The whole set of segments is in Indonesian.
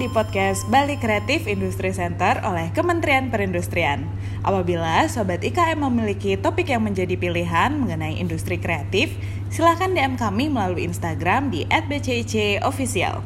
di podcast Bali Kreatif Industri Center oleh Kementerian Perindustrian. Apabila Sobat IKM memiliki topik yang menjadi pilihan mengenai industri kreatif, silahkan DM kami melalui Instagram di @bcic_official.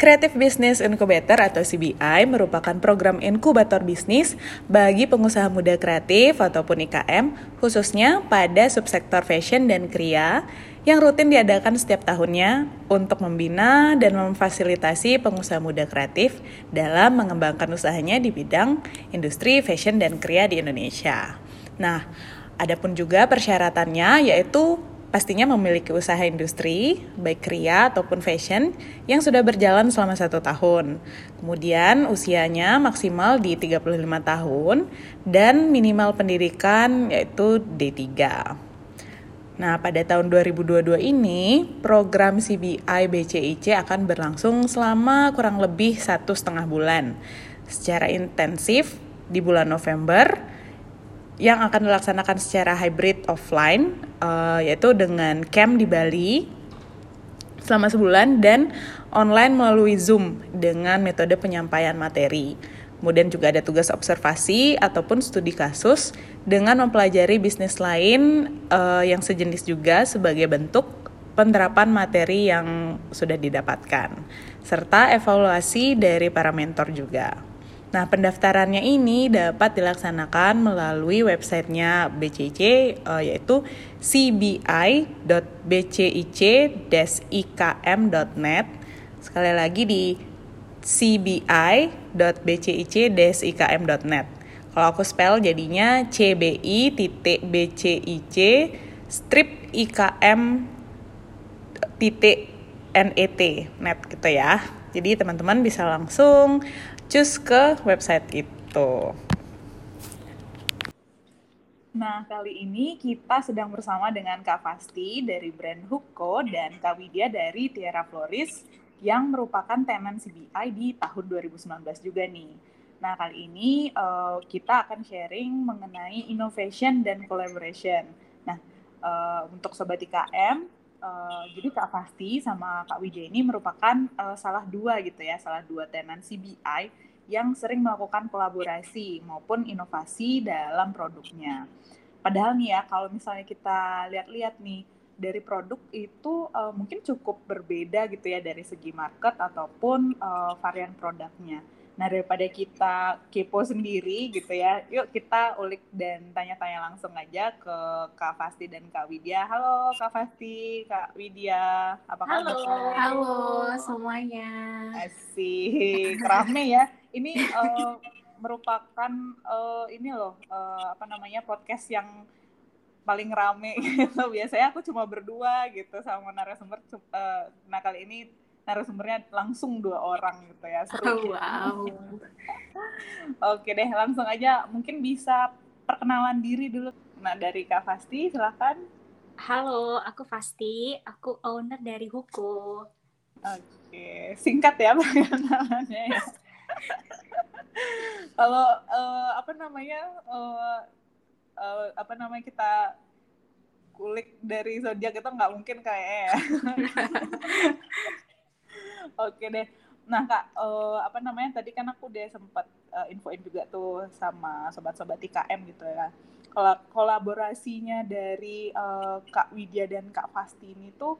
Creative Business Incubator atau CBI merupakan program inkubator bisnis bagi pengusaha muda kreatif ataupun IKM, khususnya pada subsektor fashion dan kria yang rutin diadakan setiap tahunnya untuk membina dan memfasilitasi pengusaha muda kreatif dalam mengembangkan usahanya di bidang industri fashion dan kria di Indonesia. Nah, adapun juga persyaratannya yaitu pastinya memiliki usaha industri, baik kria ataupun fashion, yang sudah berjalan selama satu tahun. Kemudian usianya maksimal di 35 tahun dan minimal pendidikan yaitu D3. Nah, pada tahun 2022 ini, program CBI BCIC akan berlangsung selama kurang lebih satu setengah bulan secara intensif di bulan November yang akan dilaksanakan secara hybrid offline, uh, yaitu dengan camp di Bali selama sebulan dan online melalui Zoom dengan metode penyampaian materi. Kemudian juga ada tugas observasi ataupun studi kasus dengan mempelajari bisnis lain uh, yang sejenis juga sebagai bentuk penerapan materi yang sudah didapatkan serta evaluasi dari para mentor juga. Nah, pendaftarannya ini dapat dilaksanakan melalui websitenya BCIC uh, yaitu cbi.bcic-ikm.net. Sekali lagi di cbi.bcic-ikm.net. Kalau aku spell jadinya cbi titik bcic strip ikm titik net net gitu ya. Jadi teman-teman bisa langsung cus ke website itu. Nah, kali ini kita sedang bersama dengan Kak Fasti dari brand Huko dan Kak Widya dari Tiara Floris yang merupakan tenan CBI di tahun 2019 juga nih. Nah, kali ini uh, kita akan sharing mengenai innovation dan collaboration. Nah, uh, untuk Sobat IKM, uh, jadi Kak Fasti sama Kak Wijaya ini merupakan uh, salah dua gitu ya, salah dua tenan CBI yang sering melakukan kolaborasi maupun inovasi dalam produknya. Padahal nih ya, kalau misalnya kita lihat-lihat nih, dari produk itu uh, mungkin cukup berbeda gitu ya dari segi market ataupun uh, varian produknya. Nah daripada kita kepo sendiri gitu ya, yuk kita ulik dan tanya-tanya langsung aja ke Kak Fasti dan Kak Widya. Halo Kak Fasti, Kak Widya, apa kabar? Halo, halo semuanya. Asik, rame ya. Ini uh, merupakan uh, ini loh, uh, apa namanya podcast yang paling rame gitu. Biasanya aku cuma berdua gitu sama narasumber. Uh, nah kali ini narasumbernya langsung dua orang gitu ya. Seru. Oh, wow. Oke deh, langsung aja mungkin bisa perkenalan diri dulu. Nah dari Kak Fasti, silahkan. Halo, aku Fasti. Aku owner dari Huko. Oke, singkat ya perkenalannya ya. Kalau uh, apa namanya uh, uh, apa namanya kita kulik dari zodiak itu nggak mungkin kayaknya ya. Oke deh. Nah kak, uh, apa namanya tadi kan aku udah sempat uh, infoin juga tuh sama sobat-sobat IKM gitu ya. Kalau kolaborasinya dari uh, Kak Widya dan Kak Fasti ini tuh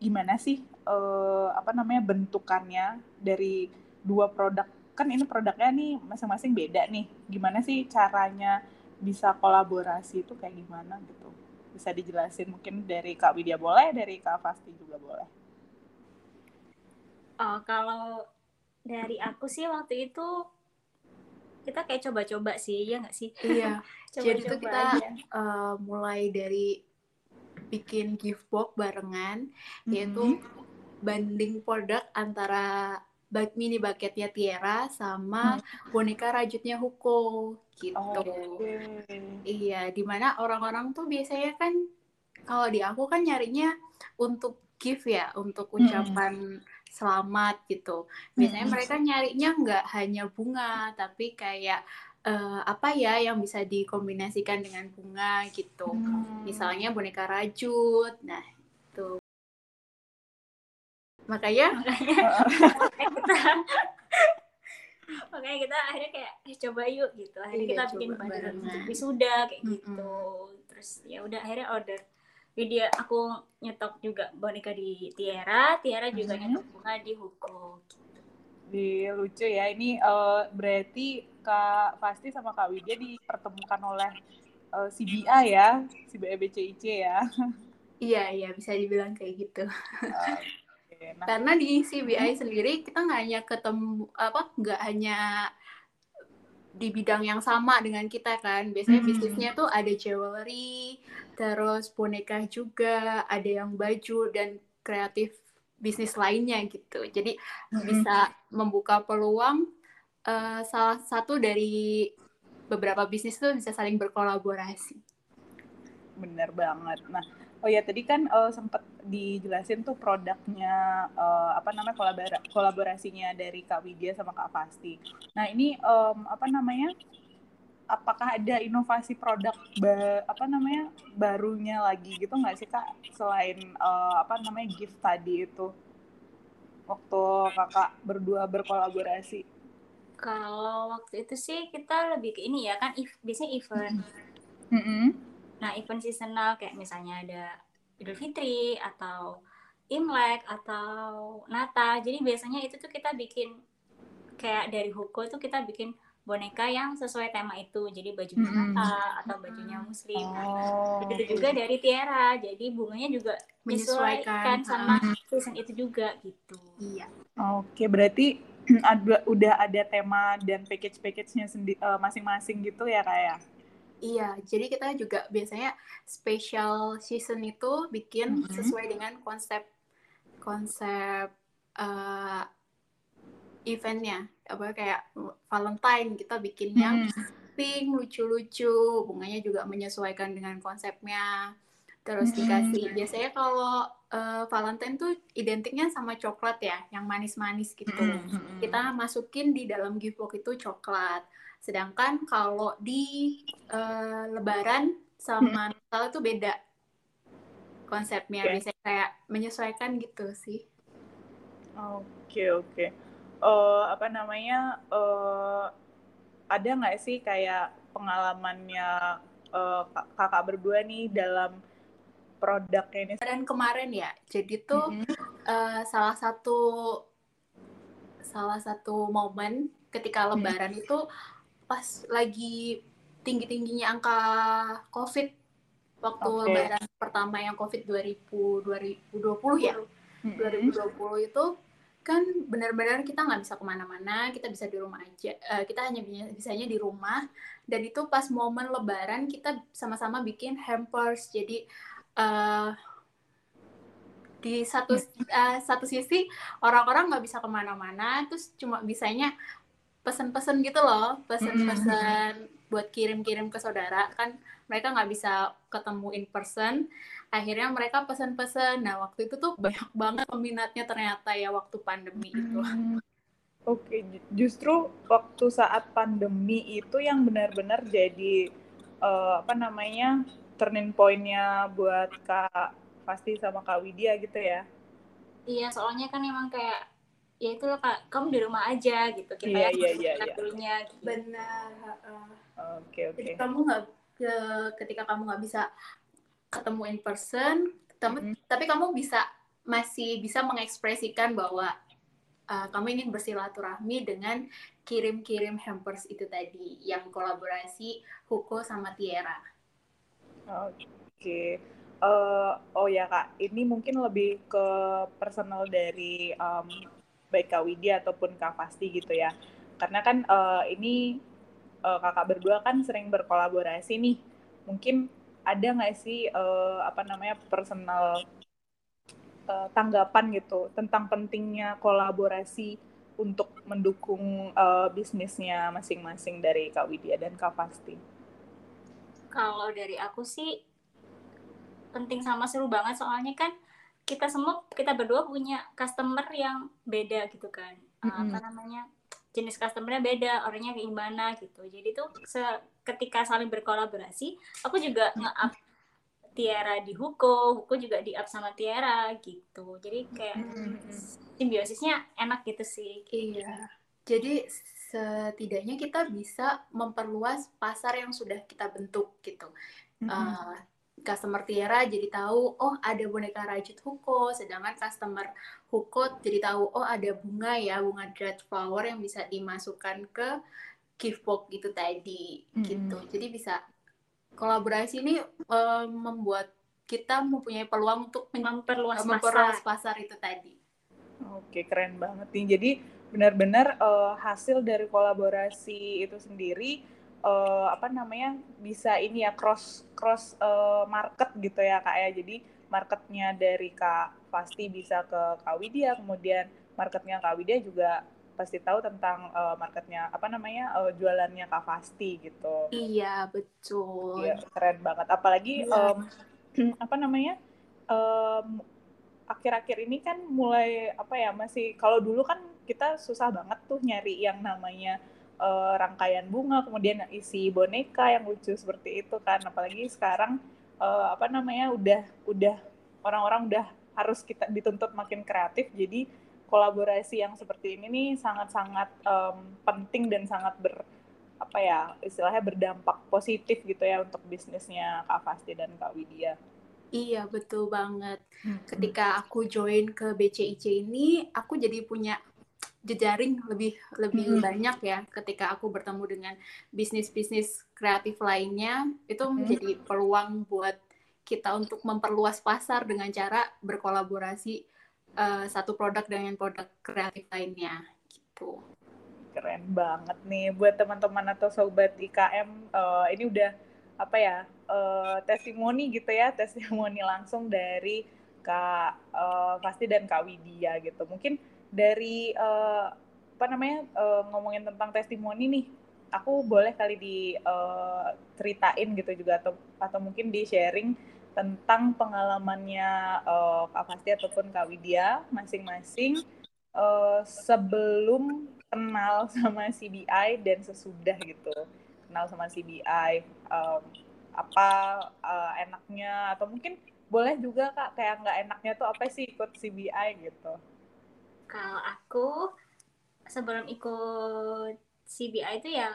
gimana sih uh, apa namanya bentukannya dari dua produk kan ini produknya nih masing-masing beda nih. Gimana sih caranya bisa kolaborasi itu kayak gimana gitu? Bisa dijelasin mungkin dari Kak Widya boleh dari Kak Fasti juga boleh. Oh, kalau dari aku sih waktu itu kita kayak coba-coba sih ya nggak sih? Iya. Coba jadi itu kita uh, mulai dari bikin gift box barengan mm-hmm. yaitu banding produk antara bak mini bucketnya Tiara sama hmm. boneka rajutnya Huko gitu. Oh, okay. Iya, di mana orang-orang tuh biasanya kan kalau di aku kan nyarinya untuk gift ya, untuk hmm. ucapan hmm. selamat gitu. Biasanya hmm. mereka nyarinya nggak hanya bunga, tapi kayak uh, apa ya yang bisa dikombinasikan dengan bunga gitu. Hmm. Misalnya boneka rajut. Nah, itu makanya makanya kita makanya kita akhirnya kayak eh, coba yuk gitu akhirnya Iya, kita bikin banner barengan. untuk wisuda kayak Mm-mm. gitu terus ya udah akhirnya order jadi dia aku nyetok juga boneka di Tiara Tiara juga Mhm. nyetok bunga di Huko Di lucu ya. Ini eh, berarti Kak Fasti sama Kak Widya dipertemukan oleh eh, CBA ya, CBA BCIC ya. iya iya bisa dibilang kayak gitu Oke, Nah, karena di CBI sendiri kita nggak hanya ketemu apa nggak hanya di bidang yang sama dengan kita kan biasanya Hmm. bisnisnya tuh ada jewelry terus boneka juga ada yang baju dan kreatif bisnis lainnya gitu jadi mm-mm. bisa membuka peluang eh, salah satu dari beberapa bisnis tuh bisa saling berkolaborasi bener banget. Nah, oh ya tadi kan eh, sempat dijelasin tuh produknya eh, apa namanya kolabora- kolaborasinya dari Kak Widya sama Kak Fasti. Nah, ini em, apa namanya? Apakah ada inovasi produk ba- apa namanya barunya lagi gitu nggak sih Kak selain eh, apa namanya gift tadi itu waktu kakak berdua berkolaborasi? kalau waktu itu sih kita lebih ke ini ya kan if, biasanya event Mm-mm. Nah, event seasonal kayak misalnya ada Idul Fitri atau Imlek atau Natal. Jadi biasanya itu tuh kita bikin kayak dari Huko tuh kita bikin boneka yang sesuai tema itu. Jadi bajunya Mm-mm. Natal atau bajunya Muslim. Nah, Oh. begitu juga dari Tiara. Jadi bunganya juga Menyesuaikan, sama season itu juga gitu. iya Oke, berarti ada, udah ada tema dan package-package-nya sendi- eh, masing-masing gitu ya kak ya? Iya, jadi kita juga biasanya special season itu bikin Mhm. sesuai dengan konsep konsep eh, eventnya. Apa kayak Valentine kita bikin yang Hmm. pink, lucu-lucu, bunganya juga menyesuaikan dengan konsepnya. Terus Mhm. dikasih biasanya kalau eh, Valentine tuh identiknya sama coklat ya, yang manis-manis gitu Mm-mm. kita masukin di dalam gift box itu coklat. Sedangkan kalau di eh, Lebaran sama Natal itu beda konsepnya. Oke. Biasanya kayak menyesuaikan gitu sih. Oke oke. Eh, apa namanya? eh, ada nggak sih kayak pengalamannya kak- kakak berdua nih dalam produknya ini? Dan kemarin ya, jadi tuh Mm-mm. eh, salah satu salah satu momen ketika Hmm. Lebaran itu pas lagi tinggi-tingginya angka COVID waktu Oke. Lebaran pertama yang COVID 2000 2020 ya. Mm-mm. 2020 itu kan benar-benar kita nggak bisa ke mana-mana, kita bisa di rumah aja, eh, kita hanya bi- bisanya di rumah. Dan itu pas momen Lebaran kita sama-sama bikin hampers. Jadi eh, di satu eh, satu sisi orang-orang nggak bisa ke mana-mana, terus cuma bisanya pesen-pesen gitu loh, pesen-pesen buat kirim-kirim ke saudara. Kan mereka nggak bisa ketemu in person. Akhirnya mereka pesen-pesen. Nah waktu itu tuh banyak banget peminatnya ternyata ya waktu pandemi itu. Hmm. Oke, ju- justru waktu saat pandemi itu yang benar-benar jadi eh, apa namanya turning point-nya buat Kak Fasti sama Kak Widya gitu ya. Iya, soalnya kan emang kayak ya itu loh kak, kamu di rumah aja gitu. Kita Iya, iya, iya, iya. dulunya. Gitu. benar Oke, oke. jadi kamu nggak ke- ketika kamu nggak bisa ketemu in person kamu- Mm. tapi kamu bisa masih bisa mengekspresikan bahwa uh, kamu ingin bersilaturahmi dengan kirim-kirim hampers itu tadi yang kolaborasi Huko sama Tiara Oke. Eh, oh ya Kak, ini mungkin lebih ke personal dari em, baik Kak Widya ataupun Kak Fasti gitu ya. Karena kan eh, ini eh, kakak berdua kan sering berkolaborasi nih. Mungkin ada nggak sih eh, apa namanya personal eh, tanggapan gitu tentang pentingnya kolaborasi untuk mendukung eh, bisnisnya masing-masing dari Kak Widya dan Kak Fasti? Kalau dari aku sih penting sama seru banget soalnya kan kita semua kita berdua punya customer yang beda gitu kan. Uh, Mm-mm. Apa namanya? jenis customernya beda, orangnya kayak gimana gitu. Jadi tuh se- ketika saling berkolaborasi, aku juga nge-up Tiara di Huko, Huko juga di up sama Tiara gitu. Jadi kayak simbiosisnya enak gitu sih. Iya. Jadi setidaknya kita bisa memperluas pasar yang sudah kita bentuk gitu. Mm -hmm. uh, customer Tiara jadi tahu oh ada boneka rajut Huko, sedangkan customer Huko jadi tahu oh ada bunga ya bunga dried flower yang bisa dimasukkan ke gift box gitu tadi mm gitu. Jadi bisa kolaborasi ini uh, membuat kita mempunyai peluang untuk memperluas, memperluas pasar. pasar itu tadi. Oke, keren banget nih. Jadi benar-benar uh, hasil dari kolaborasi itu sendiri uh, apa namanya bisa ini ya cross cross uh, market gitu ya kak ya. Jadi marketnya dari kak pasti bisa ke kak Widya, kemudian marketnya kak Widya juga pasti tahu tentang uh, marketnya apa namanya uh, jualannya Kak Fasti gitu. Iya betul. Iya keren banget. Apalagi ya. um, apa namanya um, akhir-akhir ini kan mulai apa ya masih kalau dulu kan kita susah banget tuh nyari yang namanya uh, rangkaian bunga kemudian isi boneka yang lucu seperti itu kan apalagi sekarang uh, apa namanya udah udah orang-orang udah harus kita dituntut makin kreatif jadi kolaborasi yang seperti ini nih sangat-sangat um, penting dan sangat ber apa ya istilahnya berdampak positif gitu ya untuk bisnisnya Kak Fasti dan Kak Widya. Iya betul banget. Hmm. Ketika aku join ke BCIC ini, aku jadi punya jejaring lebih lebih hmm. banyak ya. Ketika aku bertemu dengan bisnis-bisnis kreatif lainnya, itu hmm. menjadi peluang buat kita untuk memperluas pasar dengan cara berkolaborasi uh, satu produk dengan produk kreatif lainnya gitu. Keren banget nih buat teman-teman atau sobat IKM uh, eh, ini udah apa ya uh, testimoni gitu ya testimoni langsung dari Kak uh, Pasti dan Kak Widya gitu. Mungkin dari uh, apa namanya uh, ngomongin tentang testimoni nih aku boleh kali diceritain uh, gitu juga atau atau mungkin di sharing tentang pengalamannya uh, Kak Fasti ataupun Kak Widya masing-masing uh, sebelum kenal sama CBI dan sesudah gitu. Kenal sama CBI um, apa uh, enaknya atau mungkin boleh juga kak kayak nggak enaknya tuh apa sih ikut CBI gitu kalau aku sebelum ikut CBI itu ya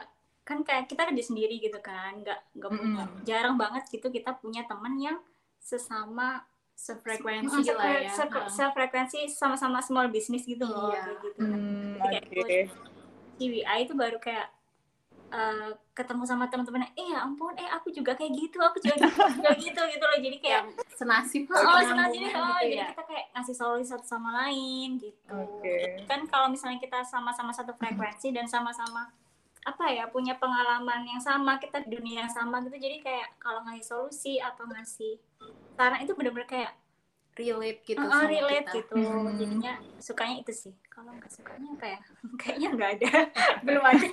kan kayak kita ada sendiri gitu kan nggak nggak punya mm. jarang banget gitu kita punya teman yang sesama sefrekuensi lah ya se sefrekuensi sama-sama small business gitu loh iya. kayak gitu kan mm, kayak okay. CBI itu baru kayak uh, ketemu sama teman-teman eh ya ampun eh aku juga kayak gitu aku juga gitu, juga gitu gitu loh jadi kayak senasib oh senasib oh gitu jadi ya. kita kayak ngasih solusi satu sama lain gitu okay. kan kalau misalnya kita sama-sama satu frekuensi dan sama-sama apa ya punya pengalaman yang sama kita di dunia yang sama gitu jadi kayak kalau ngasih solusi atau ngasih saran itu benar-benar kayak relate gitu uh, sama relate kita. gitu hmm. jadinya sukanya itu sih kalau nggak sukanya kayak kayaknya nggak ada belum ada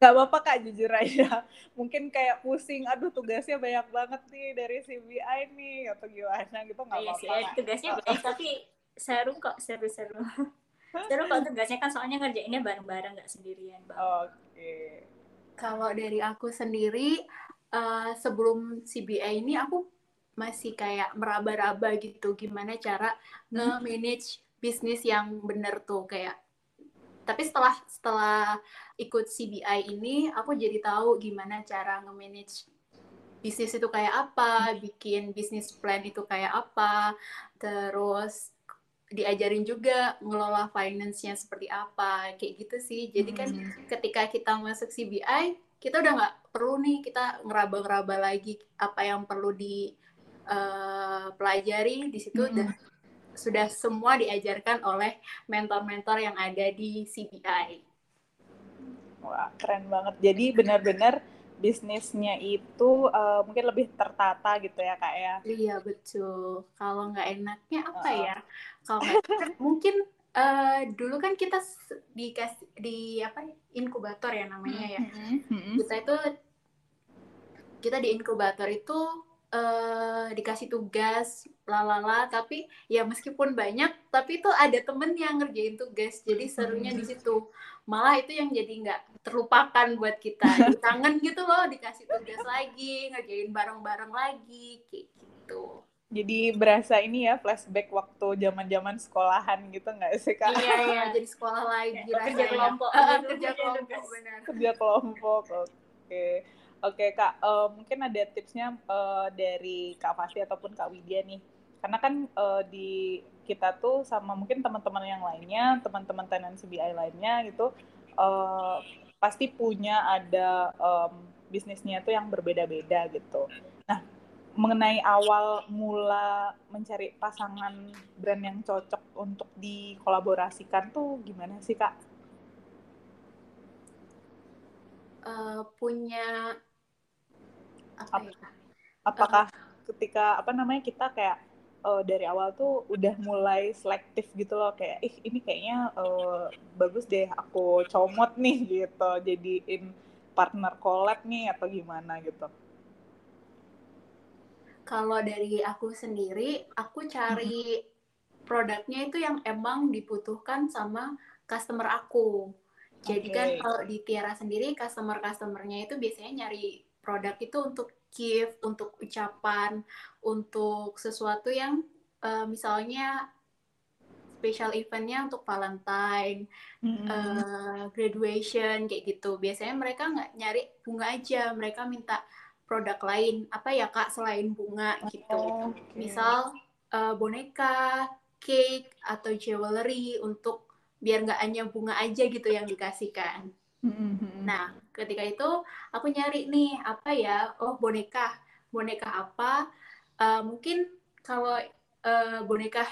nggak apa-apa kak jujur aja mungkin kayak pusing aduh tugasnya banyak banget nih dari CBI nih atau gimana gitu nggak iya apa-apa sih, tugasnya banyak tapi seru kok seru-seru Seru kalau tugasnya kan soalnya ngerjainnya bareng-bareng nggak sendirian. Oke. Okay. Kalau dari aku sendiri uh, sebelum CBA ini aku masih kayak meraba-raba gitu gimana cara hmm. nge-manage bisnis yang bener tuh kayak tapi setelah setelah ikut CBI ini aku jadi tahu gimana cara nge-manage bisnis itu kayak apa, bikin bisnis plan itu kayak apa, terus diajarin juga ngelola finance-nya seperti apa kayak gitu sih jadi kan hmm. ketika kita masuk CBI kita udah nggak perlu nih kita ngeraba-ngeraba lagi apa yang perlu di uh, pelajari di situ hmm. udah sudah semua diajarkan oleh mentor-mentor yang ada di CBI. Wah keren banget. Jadi benar-benar bisnisnya itu uh, mungkin lebih tertata gitu ya kak ya iya betul kalau nggak enaknya apa uh. ya kalau mungkin uh, dulu kan kita di di apa inkubator ya namanya ya mm -hmm. kita itu kita di inkubator itu uh, dikasih tugas lalala tapi ya meskipun banyak tapi itu ada temen yang ngerjain tugas. Jadi serunya di situ. Malah itu yang jadi nggak terlupakan buat kita. Kangen gitu loh dikasih tugas lagi ngerjain bareng-bareng lagi kayak gitu. Jadi berasa ini ya flashback waktu zaman zaman sekolahan gitu nggak sih kak? Iya iya. Jadi sekolah lagi ya, kerja kelompok uh, kerja kelompok benar. Kerja kelompok oke. okay. Oke kak, uh, mungkin ada tipsnya uh, dari kak Fasti ataupun kak Widya nih, karena kan uh, di kita tuh sama mungkin teman-teman yang lainnya, teman-teman tenan CBI lainnya gitu, uh, pasti punya ada um, bisnisnya tuh yang berbeda-beda gitu. Nah, mengenai awal mula mencari pasangan brand yang cocok untuk dikolaborasikan tuh gimana sih kak? Uh, punya apa ya? apakah uh, ketika apa namanya kita kayak uh, dari awal tuh udah mulai selektif gitu loh kayak ih ini kayaknya uh, bagus deh aku comot nih gitu jadiin partner collab nih atau gimana gitu kalau dari aku sendiri aku cari hmm. produknya itu yang emang dibutuhkan sama customer aku jadi okay. kan kalau di Tiara sendiri customer-customernya itu biasanya nyari produk itu untuk gift, untuk ucapan, untuk sesuatu yang uh, misalnya special eventnya untuk Valentine, mm-hmm. uh, graduation kayak gitu. Biasanya mereka nggak nyari bunga aja, mereka minta produk lain. Apa ya kak selain bunga gitu? Oh, okay. Misal uh, boneka, cake atau jewelry untuk biar nggak hanya bunga aja gitu yang dikasihkan. Mm-hmm. Nah, ketika itu aku nyari nih apa ya? Oh, boneka. Boneka apa? Uh, mungkin kalau uh, boneka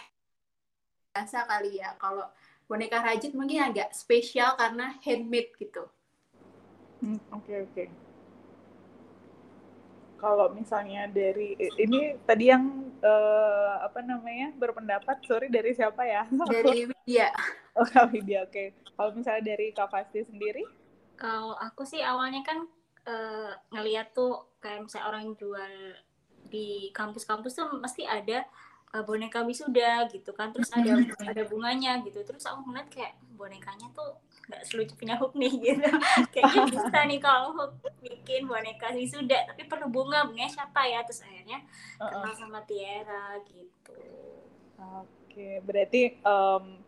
biasa kali ya. Kalau boneka rajut mungkin agak spesial karena handmade gitu. Oke, hmm, oke. Okay, okay. Kalau misalnya dari ini tadi yang uh, apa namanya berpendapat, sorry dari siapa ya? Dari Widya. Oh, Widya, oke. Okay. Kalau misalnya dari Kak Fasti sendiri? Kalau aku sih awalnya kan uh, ngeliat tuh kayak misalnya orang jual di kampus-kampus tuh mesti ada uh, boneka wisuda gitu kan. Terus ada ada bunganya gitu. Terus aku ngeliat kayak bonekanya tuh nggak selucu punya hook nih gitu. Kayaknya bisa nih kalau hook bikin boneka wisuda tapi perlu bunga. Bunganya siapa ya? Terus akhirnya kenal sama Tiara gitu. Oke berarti um,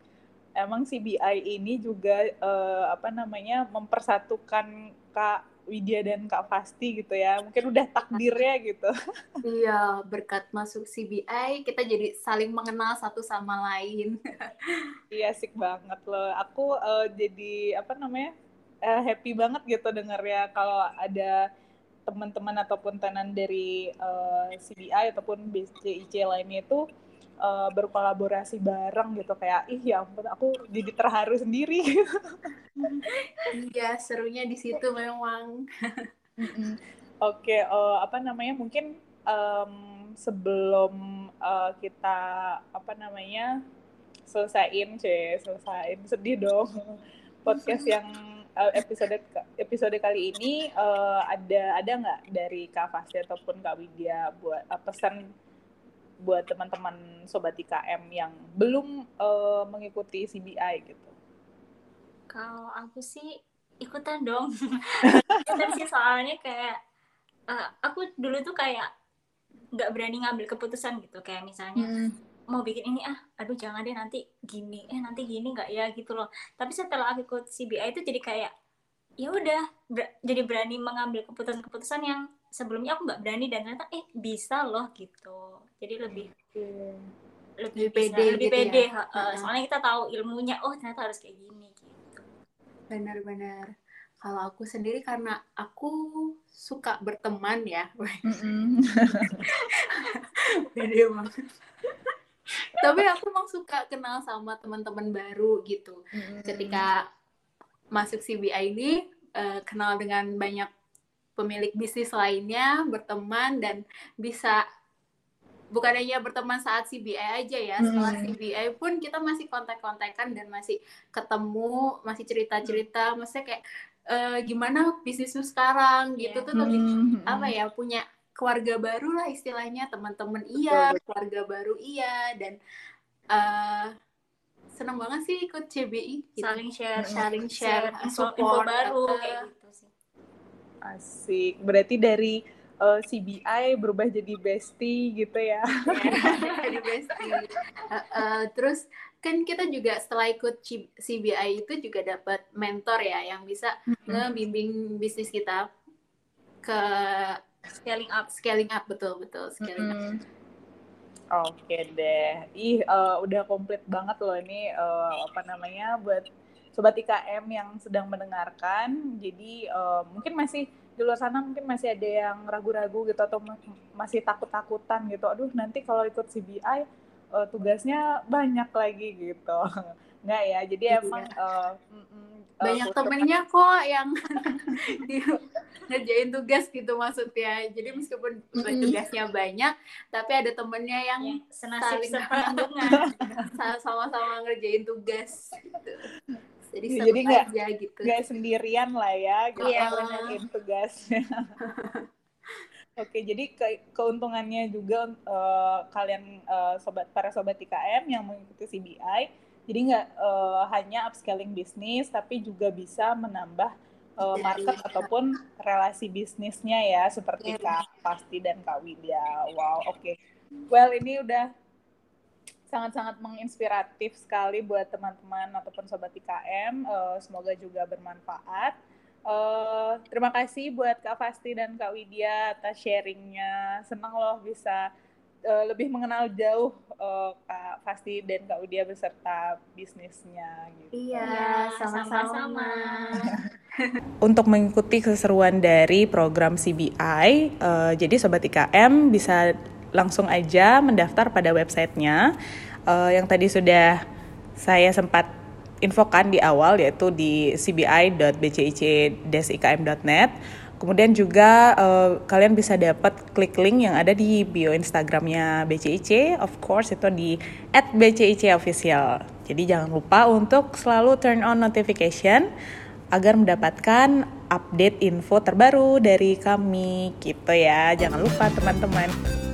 emang CBI ini juga uh, apa namanya mempersatukan Kak Widya dan Kak Fasti gitu ya. Mungkin udah takdirnya gitu. Iya, berkat masuk CBI kita jadi saling mengenal satu sama lain. iya, asik banget loh. Aku uh, jadi apa namanya? Uh, happy banget gitu denger ya kalau ada teman-teman ataupun tenan dari uh, CBI ataupun BCIC lainnya itu uh, berkolaborasi bareng gitu kayak ih ya ampun aku jadi terharu sendiri. Iya serunya di situ memang. Oke okay, uh, eh, apa namanya mungkin um, sebelum uh, kita apa namanya selesaiin cuy selesaiin sedih dong. Podcast yang uh, episode episode kali ini uh, ada ada nggak dari Kak Fasti ataupun Kak Widya buat uh, pesan buat teman-teman sobat IKM yang belum uh, mengikuti CBI gitu? Kalau aku sih ikutan dong. ikutan sih soalnya kayak uh, aku dulu tuh kayak nggak berani ngambil keputusan gitu kayak misalnya hmm. mau bikin ini ah aduh jangan deh nanti gini eh nanti gini nggak ya gitu loh tapi setelah aku ikut CBI itu jadi kayak ya udah ber jadi berani mengambil keputusan-keputusan yang sebelumnya aku nggak berani dan ternyata eh bisa loh gitu. Jadi lebih hmm. lebih, lebih pede lebih gitu pede ya? uh, soalnya kita tahu ilmunya oh ternyata harus kayak gini gitu. Benar-benar kalau aku sendiri karena aku suka berteman ya. Pede banget. Tapi aku emang suka kenal sama teman-teman baru gitu. Mm-hmm. ketika masuk CBI ini uh, kenal dengan banyak pemilik bisnis lainnya berteman dan bisa bukan hanya berteman saat CBI aja ya setelah hmm. CBI pun kita masih kontak-kontakan dan masih ketemu masih cerita-cerita maksudnya kayak e, gimana bisnismu sekarang gitu yeah. tuh lebih hmm. apa ya punya keluarga baru lah istilahnya teman-teman iya keluarga baru iya dan uh, senang banget sih ikut CBI gitu. saling share saling share, share info, info baru kayak gitu asik berarti dari uh, eh, CBI berubah jadi bestie gitu ya. jadi bestie. Uh, uh, terus kan kita juga setelah ikut CBI itu juga dapat mentor ya yang bisa mm-hmm. ngebimbing bisnis kita ke scaling up, scaling up betul betul scaling mm-hmm. up. Oke deh, ih uh, udah komplit banget loh ini uh, apa namanya buat sobat IKM yang sedang mendengarkan. Jadi uh, mungkin masih di luar sana mungkin masih ada yang ragu-ragu gitu atau masih takut-takutan gitu. Aduh nanti kalau ikut CBI uh, eh, tugasnya banyak lagi gitu. Nggak ya? Jadi iya. emang uh, banyak uh, temennya kok yang ngerjain tugas gitu maksudnya. Jadi meskipun mm-hmm. tugasnya banyak tapi ada temennya yang ya, senasib sama-sama ngerjain tugas gitu jadi jadi nggak gitu. nggak sendirian lah ya gitu iya, ngerjain tugasnya. Oke jadi ke, keuntungannya juga uh, kalian uh, sobat para sobat IKM yang mengikuti CBI jadi nggak uh, hanya upscaling bisnis tapi juga bisa menambah uh, market ya, ataupun relasi bisnisnya ya seperti ya. Kak Pasti dan Kak Widya. Wow oke. Okay. well ini udah sangat-sangat menginspiratif sekali buat teman-teman ataupun sobat IKM. Uh, eh, semoga juga bermanfaat. Uh, terima kasih buat Kak Fasti dan Kak Widya atas sharingnya. Senang loh bisa uh, lebih mengenal jauh uh, Kak Fasti dan Kak Widya beserta bisnisnya. Gitu. Iya, iya sama-sama. Untuk mengikuti keseruan dari program CBI, uh, jadi Sobat IKM bisa langsung aja mendaftar pada websitenya uh, yang tadi sudah saya sempat infokan di awal yaitu di cbi.bcic-ikm.net. Kemudian juga uh, kalian bisa dapat klik link yang ada di bio Instagramnya BCIC, of course itu di @bcicofficial. Jadi jangan lupa untuk selalu turn on notification agar mendapatkan update info terbaru dari kami gitu ya. Jangan lupa teman-teman.